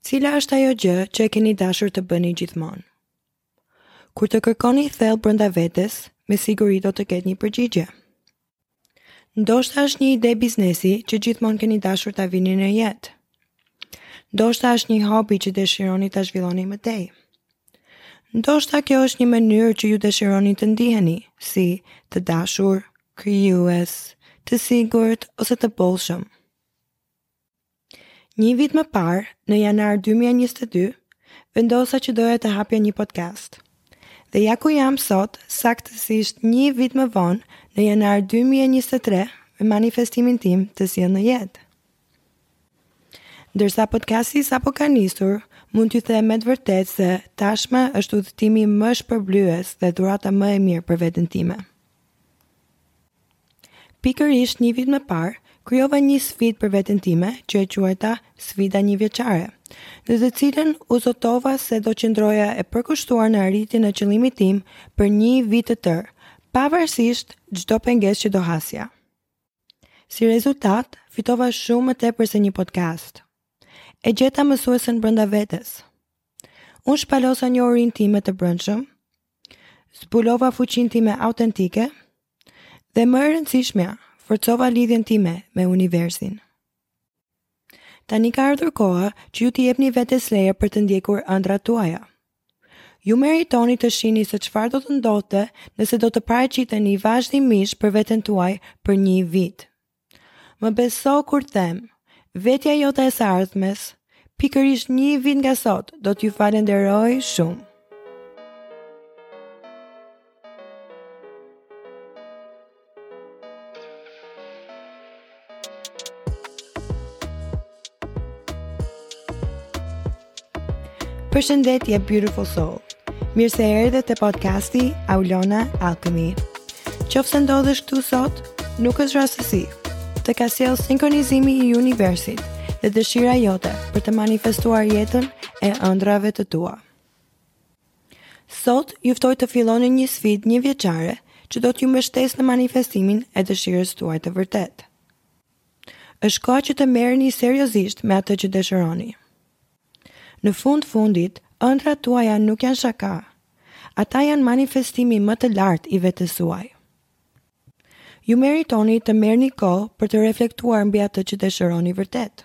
Cila është ajo gjë që e keni dashur të bëni gjithmonë? Kur të kërkoni thellë brenda vetes, me siguri do të ketë një përgjigje. Ndoshta është një ide biznesi që gjithmonë keni dashur ta vini në jetë. Ndoshta është një hobi që dëshironi ta zhvilloni më tej. Ndoshta kjo është një mënyrë që ju dëshironi të ndiheni si të dashur, krijues, të sigurt ose të bollshëm. Një vit më parë, në janar dy mijë e njëzet e dy, vendosa që doja të hapja një podcast. Dhe ja ku jam sot, saktësisht një vit më vonë, në janar 2023, me manifestimin tim të sjellë në jetë. Ndërsa podcasti sapo ka nisur, mund t'ju them me të vërtetë se tashmë është udhëtimi më shpërblyes dhe dhurata më e mirë për veten time. Pikërisht një vit më parë, krijova një sfidë për veten time që e quajta Sfida Njëvjeçare, në të cilën u zotova se do qëndroja e përkushtuar në arritjen e qëllimit tim për një vit të tërë, pavarësisht çdo pengesë që do hasja. Si rezultat, fitova shumë më tepër se një podcast. E gjeta mësuesen brenda vetes. Unë shpalosa njeriun tim të brendshëm, Zbulova fuqinë time autentike dhe më e rëndësishmja, forcova lidhjen time me universin. Tani ka ardhur koha që ju t'i jepni vetes leje për të ndjekur ëndrrat tuaja. Ju meritoni të shihni se çfarë do të ndodhte nëse do të paraqiteni vazhdimisht për veten tuaj për një vit. Më beso kur them, vetja jote e së ardhmes, pikërisht një vit nga sot, do t'ju falënderojë shumë. Përshëndetje Beautiful Soul. Mirë se erdhe te podcasti Aulona Alchemy. Qoftë se ndodhesh këtu sot, nuk është rastësi. Të ka sjellë sinkronizimi i universit dhe dëshira jote për të manifestuar jetën e ëndrrave të tua. Sot ju ftoj të filloni një sfidë njëvjeçare që do t'ju mbështesë në manifestimin e dëshirës tuaj të vërtetë. Është kohë që të merreni seriozisht me atë që dëshironi. Në fund fundit, ëndrrat tuaja nuk janë shaka. Ata janë manifestimi më të lartë i vetes suaj. Ju meritoni të merrni kohë për të reflektuar mbi atë që dëshironi vërtet.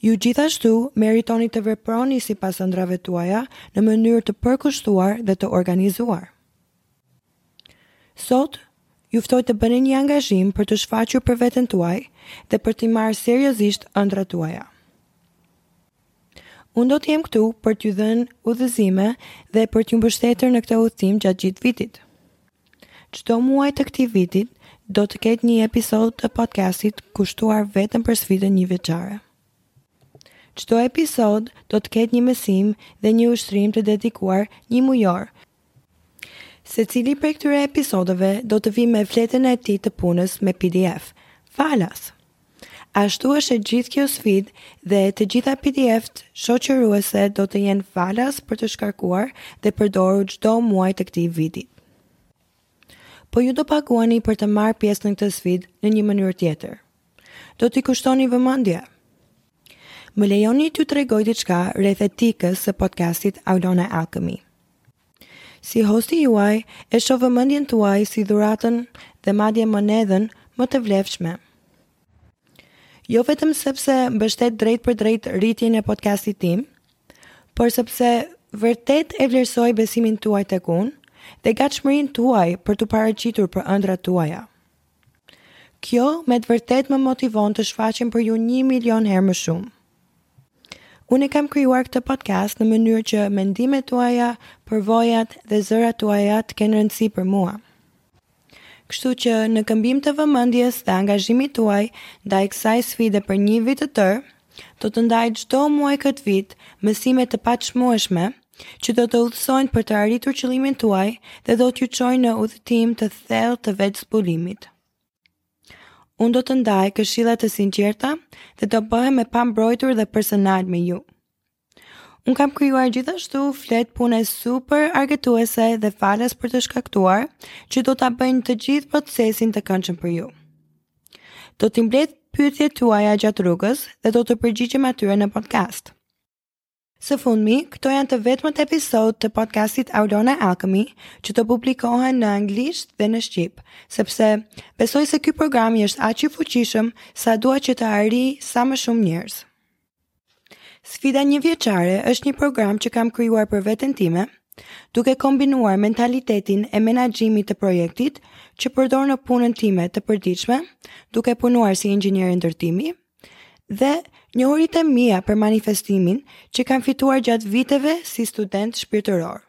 Ju gjithashtu meritoni të veproni sipas ëndrrave tuaja në mënyrë të përkushtuar dhe të organizuar. Sot, ju ftoj të bëni një angazhim për t'u shfaqur për veten tuaj dhe për t'i marrë seriozisht ëndrrat tuaja. Unë do të jem këtu për t'ju dhënë udhëzime dhe për t'ju mbështetur në këtë udhëtim gjatë gjithë vitit. Çdo muaj të këtij vitit do të ketë një episod të podcastit kushtuar vetëm për sfidën njëvjeçare. Çdo episod do të ketë një mësim dhe një ushtrim të dedikuar njëmujor Secili prej këtyre episodeve do të vijë me fletën e tij të punës me pdf. Falas! Ashtu është e gjithë kjo sfidë dhe të gjitha pdf-t shoqëruese do të jenë falas për të shkarkuar dhe përdorur çdo muaj të këtij viti. Po ju do paguani për të marrë pjesë në këtë sfidë në një mënyrë tjetër. Do t'i kushtoni vëmendje? Më lejoni t'ju tregoj diçka rreth etikës së podcastit Aulona Alchemy. Si hosti juaj, e shoh vëmendjen tuaj si dhuratën dhe madje monedhën më të vlefshme. Jo vetëm sepse mbështet drejtpërdrejt rritjen e podcastit tim, por sepse vërtet e vlerësoj besimin tuaj tek unë dhe gatshmërinë tuaj për t'u paraqitur për ëndrrat tuaja. Kjo me të vërtetë më motivon të shfaqem për ju një milion herë më shumë. Unë e kam krijuar këtë podcast në mënyrë që mendimet tuaja, përvojat dhe zërat tuaja të kenë rëndësi për mua. Kështu që në këmbim të vëmendjes dhe angazhimit tuaj ndaj kësaj sfide për një vit të tërë, Do të ndaj çdo muaj këtë vit mësime të paçmueshme që do t'ju udhëzojnë për të arritur qëllimin tuaj dhe do t'ju çojnë në udhëtim të thellë të vetëzbulimit. Unë do të ndaj këshilla të sinqerta dhe do bëhem e pambrojtur dhe personal me ju. Unë kam krijuar gjithashtu fletë pune super argëtuese dhe falas për të shkarkuar që do ta bëjnë të gjithë procesin të këndshëm për ju. Do t'i mbledh pyetjet tuaja gjatë rrugës dhe do t'u përgjigjem atyre në podcast. Së fundmi, këto janë të vetmet episode të podcastit Aulona Alchemy që të publikohen në anglisht dhe në shqip, sepse besoj se ky program është aq i fuqishëm sa dua që të arrijë sa më shumë njerëz. Sfida njëvjeçare është një program që kam krijuar për veten time, duke kombinuar mentalitetin e menaxhimit të projektit që përdor në punën time të përditshme, duke punuar si inxhiniere ndërtimi dhe njohuritë e mia për manifestimin që kam fituar gjatë viteve si student shpirtëror.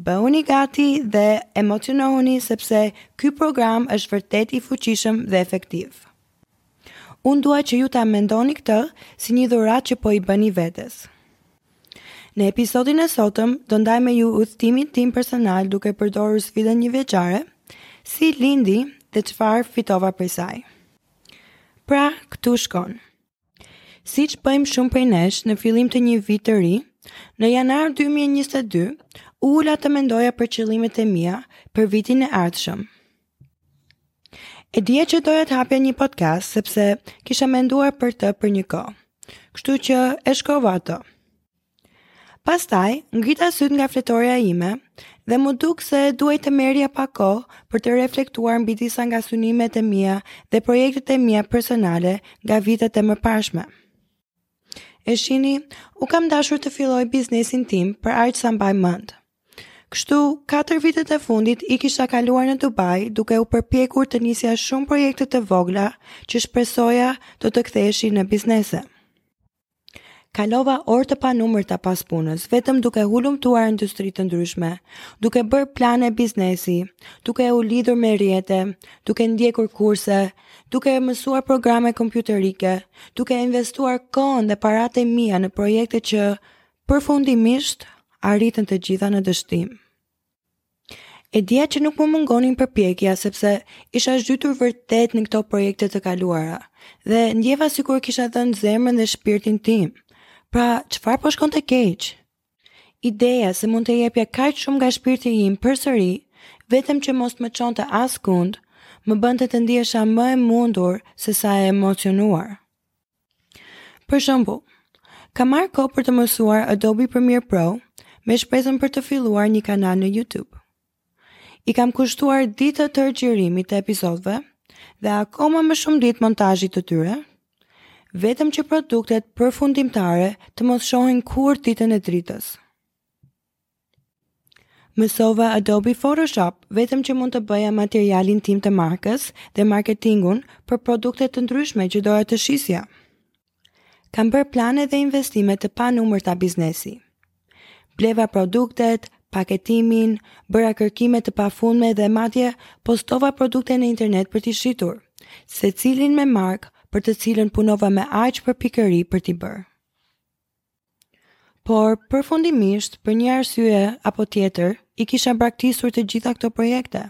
Bëhuni gati dhe emocionohuni sepse ky program është vërtet i fuqishëm dhe efektiv. Unë dua që ju ta mendoni këtë si një dhuratë që po i bëni vetes. Në episodin e sotëm do ndaj me ju udhëtimin tim personal duke përdorur sfidën një vjeçare, si lindi dhe çfarë fitova prej saj. Pra, këtu shkon. Siç bëjmë shumë prej nesh në fillim të një vit të ri, në janar 2022 u ula të mendoja për qëllimet e mia për vitin e ardhshëm. E dija që doja të hapja një podcast sepse kisha menduar për të për një kohë. Kështu që e shkrova atë. Pastaj, ngrita sytë nga fletorja ime dhe m'u duk se duhej të merrja pak kohë për të reflektuar mbi disa nga synimet e mia dhe projektet e mia personale nga vitet e mëparshme. E shihni, unë kam dashur të filloj biznesin tim për aq sa mbaj mend. Kështu, katër vitet e fundit i kisha kaluar në Dubai duke u përpjekur të nisja shumë projekte të vogla që shpresoja do të ktheheshin në biznese. Kalova orë të panumërta pas punës, vetëm duke hulumtuar industri të ndryshme, duke bërë plane biznesi, duke u lidhur me rrjete, duke ndjekur kurse, duke mësuar programe kompjuterike, duke investuar kohën dhe paratë e mia në projekte që përfundimisht arritën të gjitha në dështim. E dija që nuk më mungonin përpjekja sepse isha zhytur vërtet në këto projekte të kaluara dhe ndjeva sikur kisha dhënë zemrën dhe shpirtin tim. Pra, çfarë po shkonte keq? Ideja se mund të jepja kaq shumë nga shpirti im përsëri, vetëm që mos më çonte askund, më bënte të ndihesha më e mundur sesa e emocionuar. Për shembull, kam marrë kohë për të mësuar Adobe Premiere Pro me shpresën për të filluar një kanal në YouTube. I kam kushtuar ditë të regjistrimit të episodeve dhe akoma më shumë ditë montazhit të tyre, vetëm që produktet përfundimtare të mos shohin kurrë ditën e dritës. Mësova Adobe Photoshop, vetëm që mund të bëja materialin tim të markës dhe marketingun për produkte të ndryshme që doja të shisja. Kam bërë plane dhe investime të panumërta biznesi. Bleva produktet, paketimin, bëra kërkime të pafundme dhe madje postova produkte në internet për t'i shitur, secilin me markë për të cilën punova me aq përpikëri për t'i bërë. Por, përfundimisht, për një arsye apo tjetër, i kisha braktisur të gjitha këto projekte.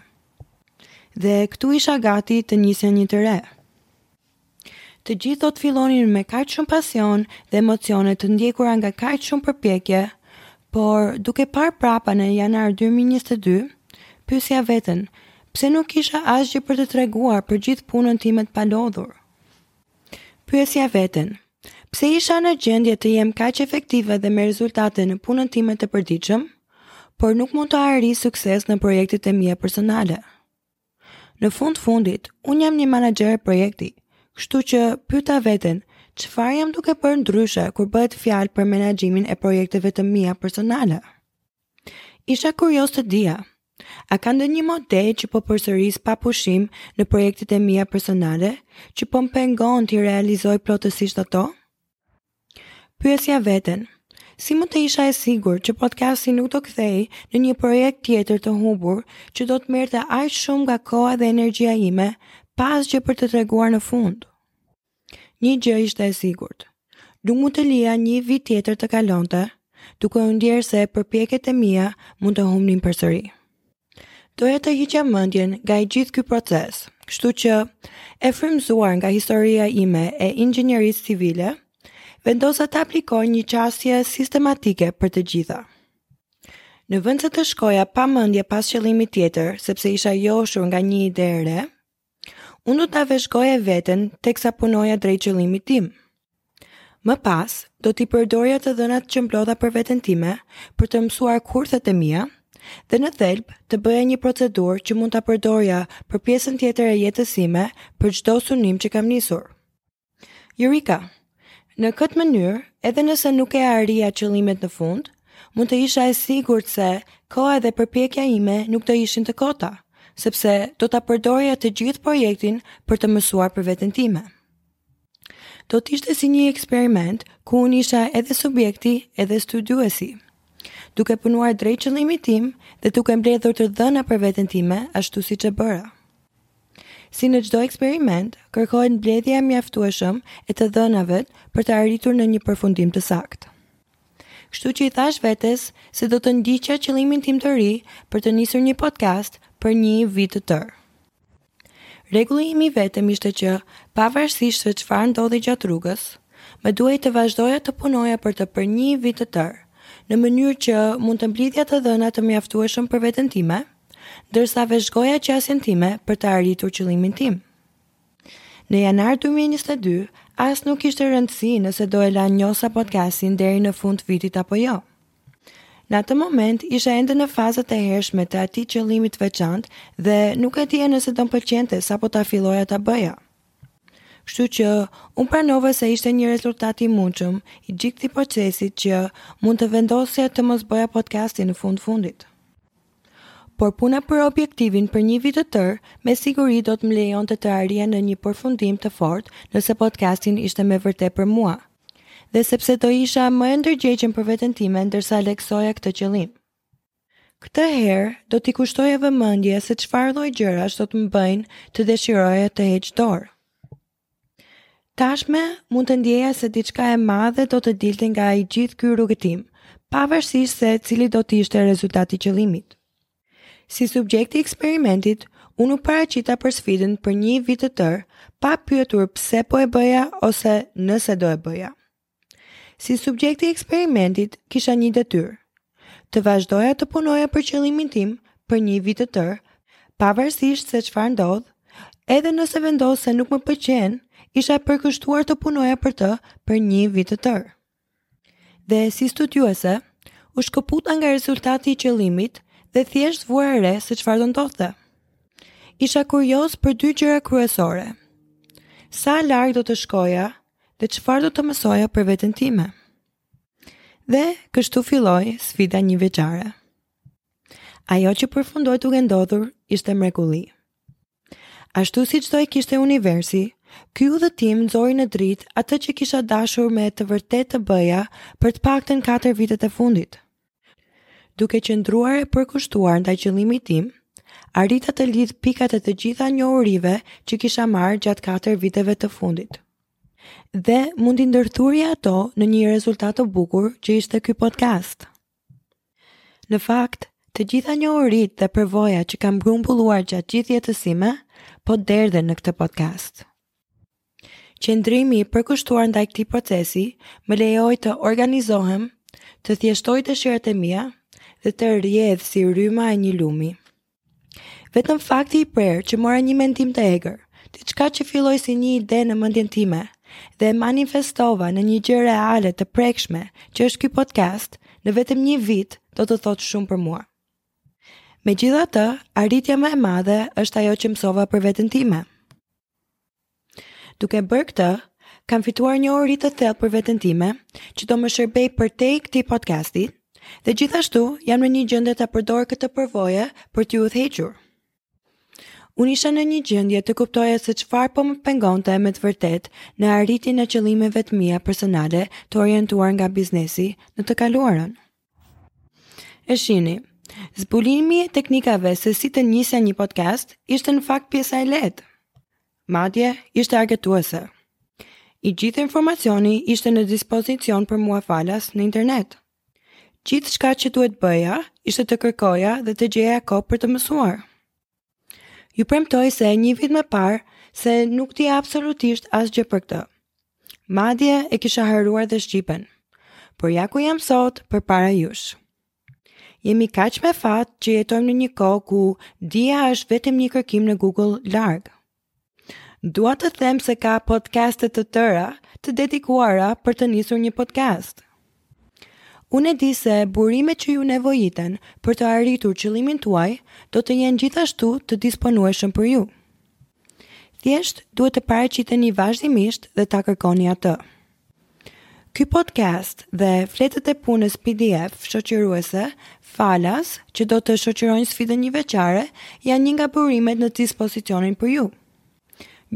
Dhe këtu isha gati të nisja një të re. Të gjithë do të fillonin me kaq shumë pasion dhe emocione të ndjekura nga kaq shumë përpjekje, por duke parë prapa në janar 2022, pyesja veten, pse nuk kisha asgjë për të treguar për gjithë punën time të palodhur. Pyesja veten, pse isha në gjendje të jem kaq efektive dhe me rezultate në punën time të përditshëm, por nuk mund të arrij sukses në projektet e mia personale. Në fund fundit, unë jam një menaxher projekti, kështu që pyeta veten, çfarë jam duke bërë ndryshe kur bëhet fjalë për menaxhimin e projekteve të mia personale? Isha kurioz të dija, a ka ndonjë model që po përsëris pa pushim në projektet e mia personale, që po më pengon t'i realizoj plotësisht ato? Pyesja veten, si mund të isha e sigurt që podcasti nuk do kthehej në një projekt tjetër të humbur që do të merrte aq shumë nga koha dhe energjia ime, pa asgjë për të treguar në fund? Një gjë ishte e sigurt. Nuk mund të lija një vit tjetër të kalonte, duke u ndjerë se përpjekjet e mia mund të humbnin përsëri. Doja të hiqja mendjen nga i gjithë ky proces, kështu që, e frymëzuar nga historia ime e inxhinierisë civile, vendosa të aplikoj një qasje sistematike për të gjitha. Në vend se të shkoja pa mendje pas qëllimit tjetër, sepse isha joshur nga një ide e re, Unë do ta vëzhgoja veten teksa punoja drejt qëllimit tim. Më pas, do t'i përdorja të dhënat që mblodha për veten time për të mësuar kurthet e mia dhe në thelb të bëja një procedurë që mund ta përdorja për pjesën tjetër e jetës sime për çdo synim që kam nisur. Eureka! Në këtë mënyrë, edhe nëse nuk e arrija qëllimet në fund, mund të isha e sigurt se koha dhe përpjekja ime nuk do ishin të kota, sepse do ta përdorja të gjithë projektin për të mësuar për veten time. Do të ishte si një eksperiment ku unë isha edhe subjekti, edhe studiuesi. Duke punuar drejt qëllimit tim dhe duke mbledhur të dhëna për veten time, ashtu siç e bëra. Si në çdo eksperiment, kërkohet mbledhja e mjaftueshëm e të dhënave për të arritur në një përfundim të saktë. Kështu që i thashë vetes se do të ndiqja qëllimin tim të ri për të nisur një podcast për një vit të tërë. Rregulli im i vetëm ishte që, pavarësisht se çfarë ndodhi gjatë rrugës, më duhej të vazhdoja të punoja për të për një vit të tërë, në mënyrë që mund të mblidhja të dhëna të mjaftueshëm për veten time, ndërsa vëzhgoja qasjen time për të arritur qëllimin tim. Në janar 2022, as nuk ishte rëndësi nëse do e lançoja podcastin deri në fund t'vitit apo jo. Në atë moment isha ende në fazat e hershme të atij qëllimi të veçantë dhe nuk e dija nëse do m'pëlqente sapo ta filloja ta bëja. Kështu që un pranova se ishte një rezultat i mundshëm i gjithë këtij procesit që mund të vendosja të mos bëja podcastin në fund t'fundit. Por puna për objektivin për një vit të tërë, me siguri do të më lejonte të arrija në një përfundim të fortë nëse podcasting ishte me vërtet për mua. Dhe sepse do isha më e ndërgjegjshme për veten time ndërsa lëkësoja këtë qëllim. Këtë herë do t'i kushtoja vëmendje se çfarë lloj gjërash do të më bëjnë të dëshiroja të heq dorë. Tashmë mund të ndjeja se diçka e madhe do të dilte nga i gjithë ky rrugëtim, pavarësisht se cili do të ishte rezultati i qëllimit. Si subjekti i eksperimentit, unë u paraqita për sfidën për një vit të tërë, pa pyetur pse po e bëja ose nëse do e bëja. Si subjekti i eksperimentit, kisha një detyrë. Të vazhdoja të punoja për qëllimin tim për një vit të tërë, pavarësisht se çfarë ndodh, edhe nëse vendos se nuk më pëlqen, isha e përkushtuar të punoja për të për një vit të tërë. Dhe si studiuese, u shkëputa nga rezultati i qëllimit dhe thjesht vura re se çfarë do ndodhte. Isha kurioze për dy gjëra kryesore. Sa larg do të shkoja dhe çfarë do të mësoja për veten time. Dhe kështu filloi sfida një vjeçare. Ajo që përfundoi duke ndodhur ishte mrekulli. Ashtu siç do e kishte universi, ky udhëtim nxori në dritë atë që kisha dashur me të vërtetë të bëja për të paktën 4 vitet e fundit. Duke qëndruar e përkushtuar ndaj qëllimit tim, arrita të lidh pikat e të gjitha njohurive që kisha marrë gjatë 4 viteve të fundit. Dhe mund t'i ndërthur ato në një rezultat të bukur që ishte ky podcast. Në fakt, të gjitha njohuritë dhe përvoja që kam grumbulluar gjatë gjithë jetës sime, po derdhen në këtë podcast. Qëndrimi i përkushtuar ndaj këtij procesi më lejoi të organizohem, të thjeshtoj dëshirat e mia dhe të rrjedh si rryma e një lumi. Vetëm fakti i prerë që mora një mendim të egër, diçka që filloi si një ide në mendjen time dhe e manifestova në një gjë reale të prekshme, që është ky podcast, në vetëm një vit do të thotë shumë për mua. Megjithatë, arritja më e madhe është ajo që mësova për veten time. Duke bërë këtë, kam fituar një njohuri të thellë për veten time, që do më shërbejë përtej këtij podcasti, dhe gjithashtu jam në një gjendje ta përdor këtë përvojë për t'ju udhëhequr. Unë isha në një gjendje të kuptoja se çfarë po më pengonte me të vërtetë në arritjen e qëllimeve të mia personale të orientuar nga biznesi në të kaluarën. E shihni, zbulimi i teknikave se si të nisja një podcast ishte në fakt pjesa e lehtë. Madje, ishte argëtuese. I gjithë informacioni ishte në dispozicion për mua falas në internet. Gjithçka që duhet bëja, ishte të kërkoja dhe të gjeja kohë për të mësuar. Ju premtoj se një vit më parë se nuk dija absolutisht asgjë për këtë. Madje e kisha harruar dhe shqipen. Por ja ku jam sot përpara jush. Jemi kaq me fat që jetojmë në një kohë ku dija është vetëm një kërkim në Google larg. Dua të them se ka podcaste të tëra të dedikuara për të nisur një podcast. Unë e di se burimet që ju nevojiten për të arritur qëllimin tuaj do të jenë gjithashtu të disponueshëm për ju. Thjesht duhet të paraqiteni vazhdimisht dhe ta kërkoni atë. Ky podcast dhe fletët e punës pdf shoqëruese, falas, që do të shoqërojnë sfidën njëvjeçare, janë një nga burimet në dispozicionin për ju.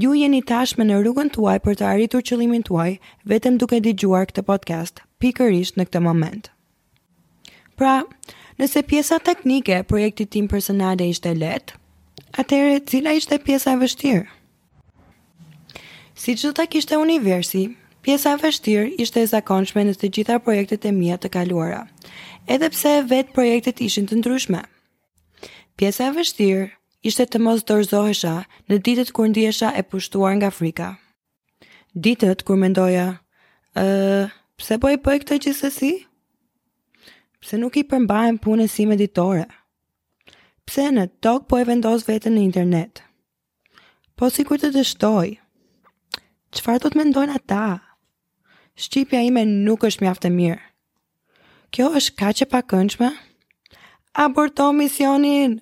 Ju jeni tashmë në rrugën tuaj për të arritur qëllimin tuaj vetëm duke dëgjuar këtë podcast pikërisht në këtë moment. Pra, nëse pjesa teknike e projektit tim personal ishte e lehtë, atëherë cila ishte pjesa e vështirë? Siç do ta kishte universi, pjesa e vështirë ishte e zakonshme në të gjitha projektet e mia të kaluara, edhe pse vetë projektet ishin të ndryshme. Pjesa e vështirë ishte të mos dorëzohesha në ditët kur ndihesha e pushtuar nga frika. Ditët kur mendoja, ë, pse po e bëj këtë gjithsesi? Pse nuk i përmbahem punës sime ditore? Pse në tokë po e vendos veten në internet? Po sikur të dështoj? Çfarë do të mendojnë ata? Shqipja ime nuk është mjaft e mirë. Kjo është kaq e pakëndshme! Aborto misionin!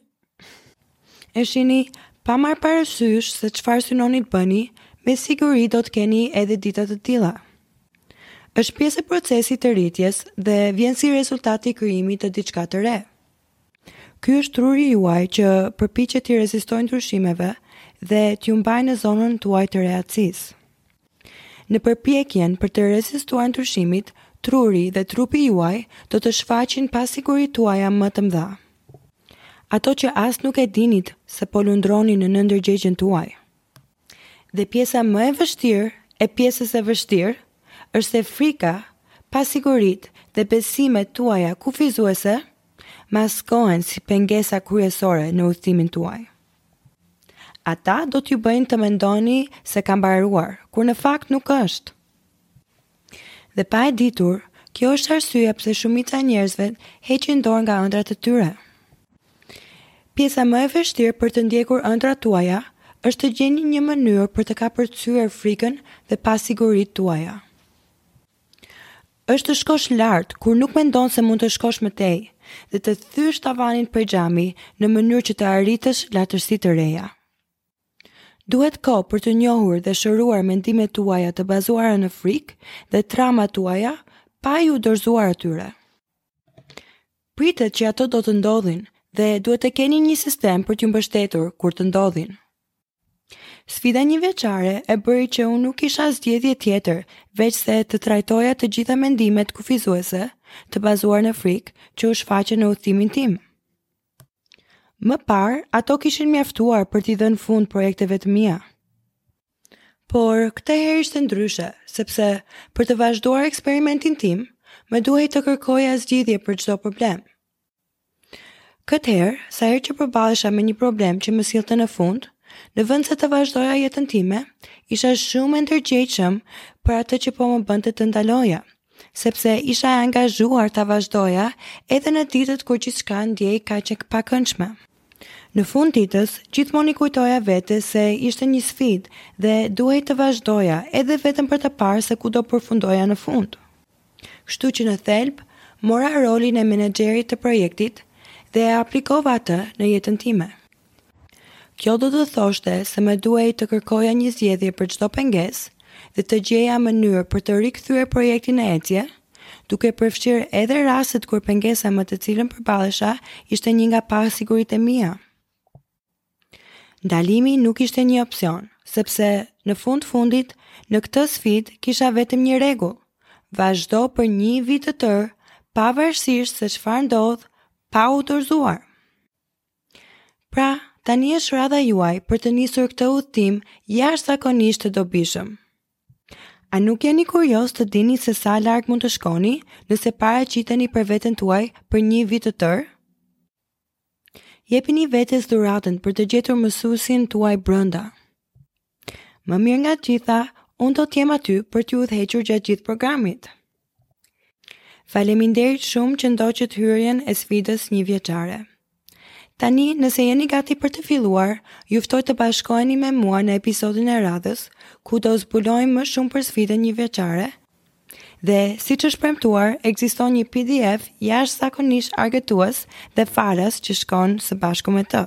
E shihni, pa marrë parasysh se çfarë synoni të bëni, me siguri do të keni edhe ditë të tilla. Është pjesë e procesit të rritjes dhe vjen si rezultat i krijimit të diçka të re. Ky është truri juaj që përpiqet t'i rezistojë ndryshimeve dhe t'ju mbajë në zonën tuaj të rehatisë. Në përpjekjen për t'i rezistuar ndryshimit, truri dhe trupi juaj do të shfaqin pasiguritë tuaja më të mëdha. Ato që as nuk e dinit se po lundronin në nëndërgjegjen tuaj. Dhe pjesa më e vështirë e pjesës e vështirë është se frika, pasiguritë dhe besimet tuaja kufizuese maskohen si pengesa kryesore në udhëtimin tuaj. Ata do t'ju bëjnë të mendoni se ka mbaruar, kur në fakt nuk është. Dhe pa e ditur, kjo është arsyeja pse shumica e njerëzve heqin dorë nga ëndrrat e tyre. Pjesa më e vështirë për të ndjekur ëndrrat tuaja është të gjeni një mënyrë për të kapërcyer frikën dhe pasiguritë tuaja. Është të shkosh lart kur nuk mendon se mund të shkosh më tej dhe të thyesh tavanin prej xhami në mënyrë që të arritësh lartësi të reja. Duhet kohë për të njohur dhe shëruar mendimet tuaja të bazuara në frikë dhe traumat tuaja pa iu dorëzuar atyre. Pritet që ato do të ndodhin dhe duhet të keni një sistem për t'ju mbështetur kur të ndodhin. Sfida njëvjeçare e bëri që unë nuk kisha zgjedhje tjetër, veçse të trajtoja të gjitha mendimet kufizuese, të bazuara në frikë, që u shfaqën në udhëtimin tim. Më parë, ato kishin mjaftuar për t'i dhënë fund projekteve të mia. Por, këtë herë ishte ndryshe, sepse për të vazhduar eksperimentin tim, më duhej të kërkoja zgjidhje për çdo problem. Këtë herë, sa herë që përballesha me një problem që më sillte në fund, në vend se të vazhdoja jetën time, isha shumë e ndërgjegjshëm për atë që po më bënte të ndaloja, sepse isha e angazhuar ta vazhdoja edhe në ditët kur gjithçka ndihej kaq e pakëndshme. Në fund ditës, gjithmonë i kujtoja vetes se ishte një sfidë dhe duhej të vazhdoja edhe vetëm për të parë se ku do përfundoja në fund. Kështu që në thelb, mora rolin e menaxherit të projektit dhe e aplikova atë në jetën time. Kjo do të thoshte se më duhej të kërkoja një zgjedhje për çdo pengesë dhe të gjeja mënyrë për të rikthyer projektin në ecje, duke përfshirë edhe rastet kur pengesa me të cilën përballesha ishte një nga pasiguritë e mia. Ndalimi nuk ishte një opsion, sepse në fund fundit në këtë sfidë kisha vetëm një rregull, vazhdo për një vit të tërë, pavarësisht se çfarë ndodh, pa u dorëzuar. Pra, tani është radha juaj për të nisur këtë udhëtim jashtëzakonisht të dobishëm. A nuk jeni kurioz të dini se sa larg mund të shkoni nëse paraqiteni për veten tuaj për një vit të tërë? Jepini vetes dhuratën për të gjetur mësuesin tuaj brenda. Më mirë nga të gjitha, unë do të jem aty për t'ju udhëhequr gjatë gjithë programit. Faleminderit shumë që ndoqët hyrjen e sfidës njëvjeçare. Tani, nëse jeni gati për të filluar, ju ftoj të bashkoheni me mua në episodin e radhës, ku do zbulojmë më shumë për sfidën njëvjeçare. Dhe, siç është premtuar, ekziston një PDF jashtëzakonisht argëtues dhe falas që shkon së bashku me të.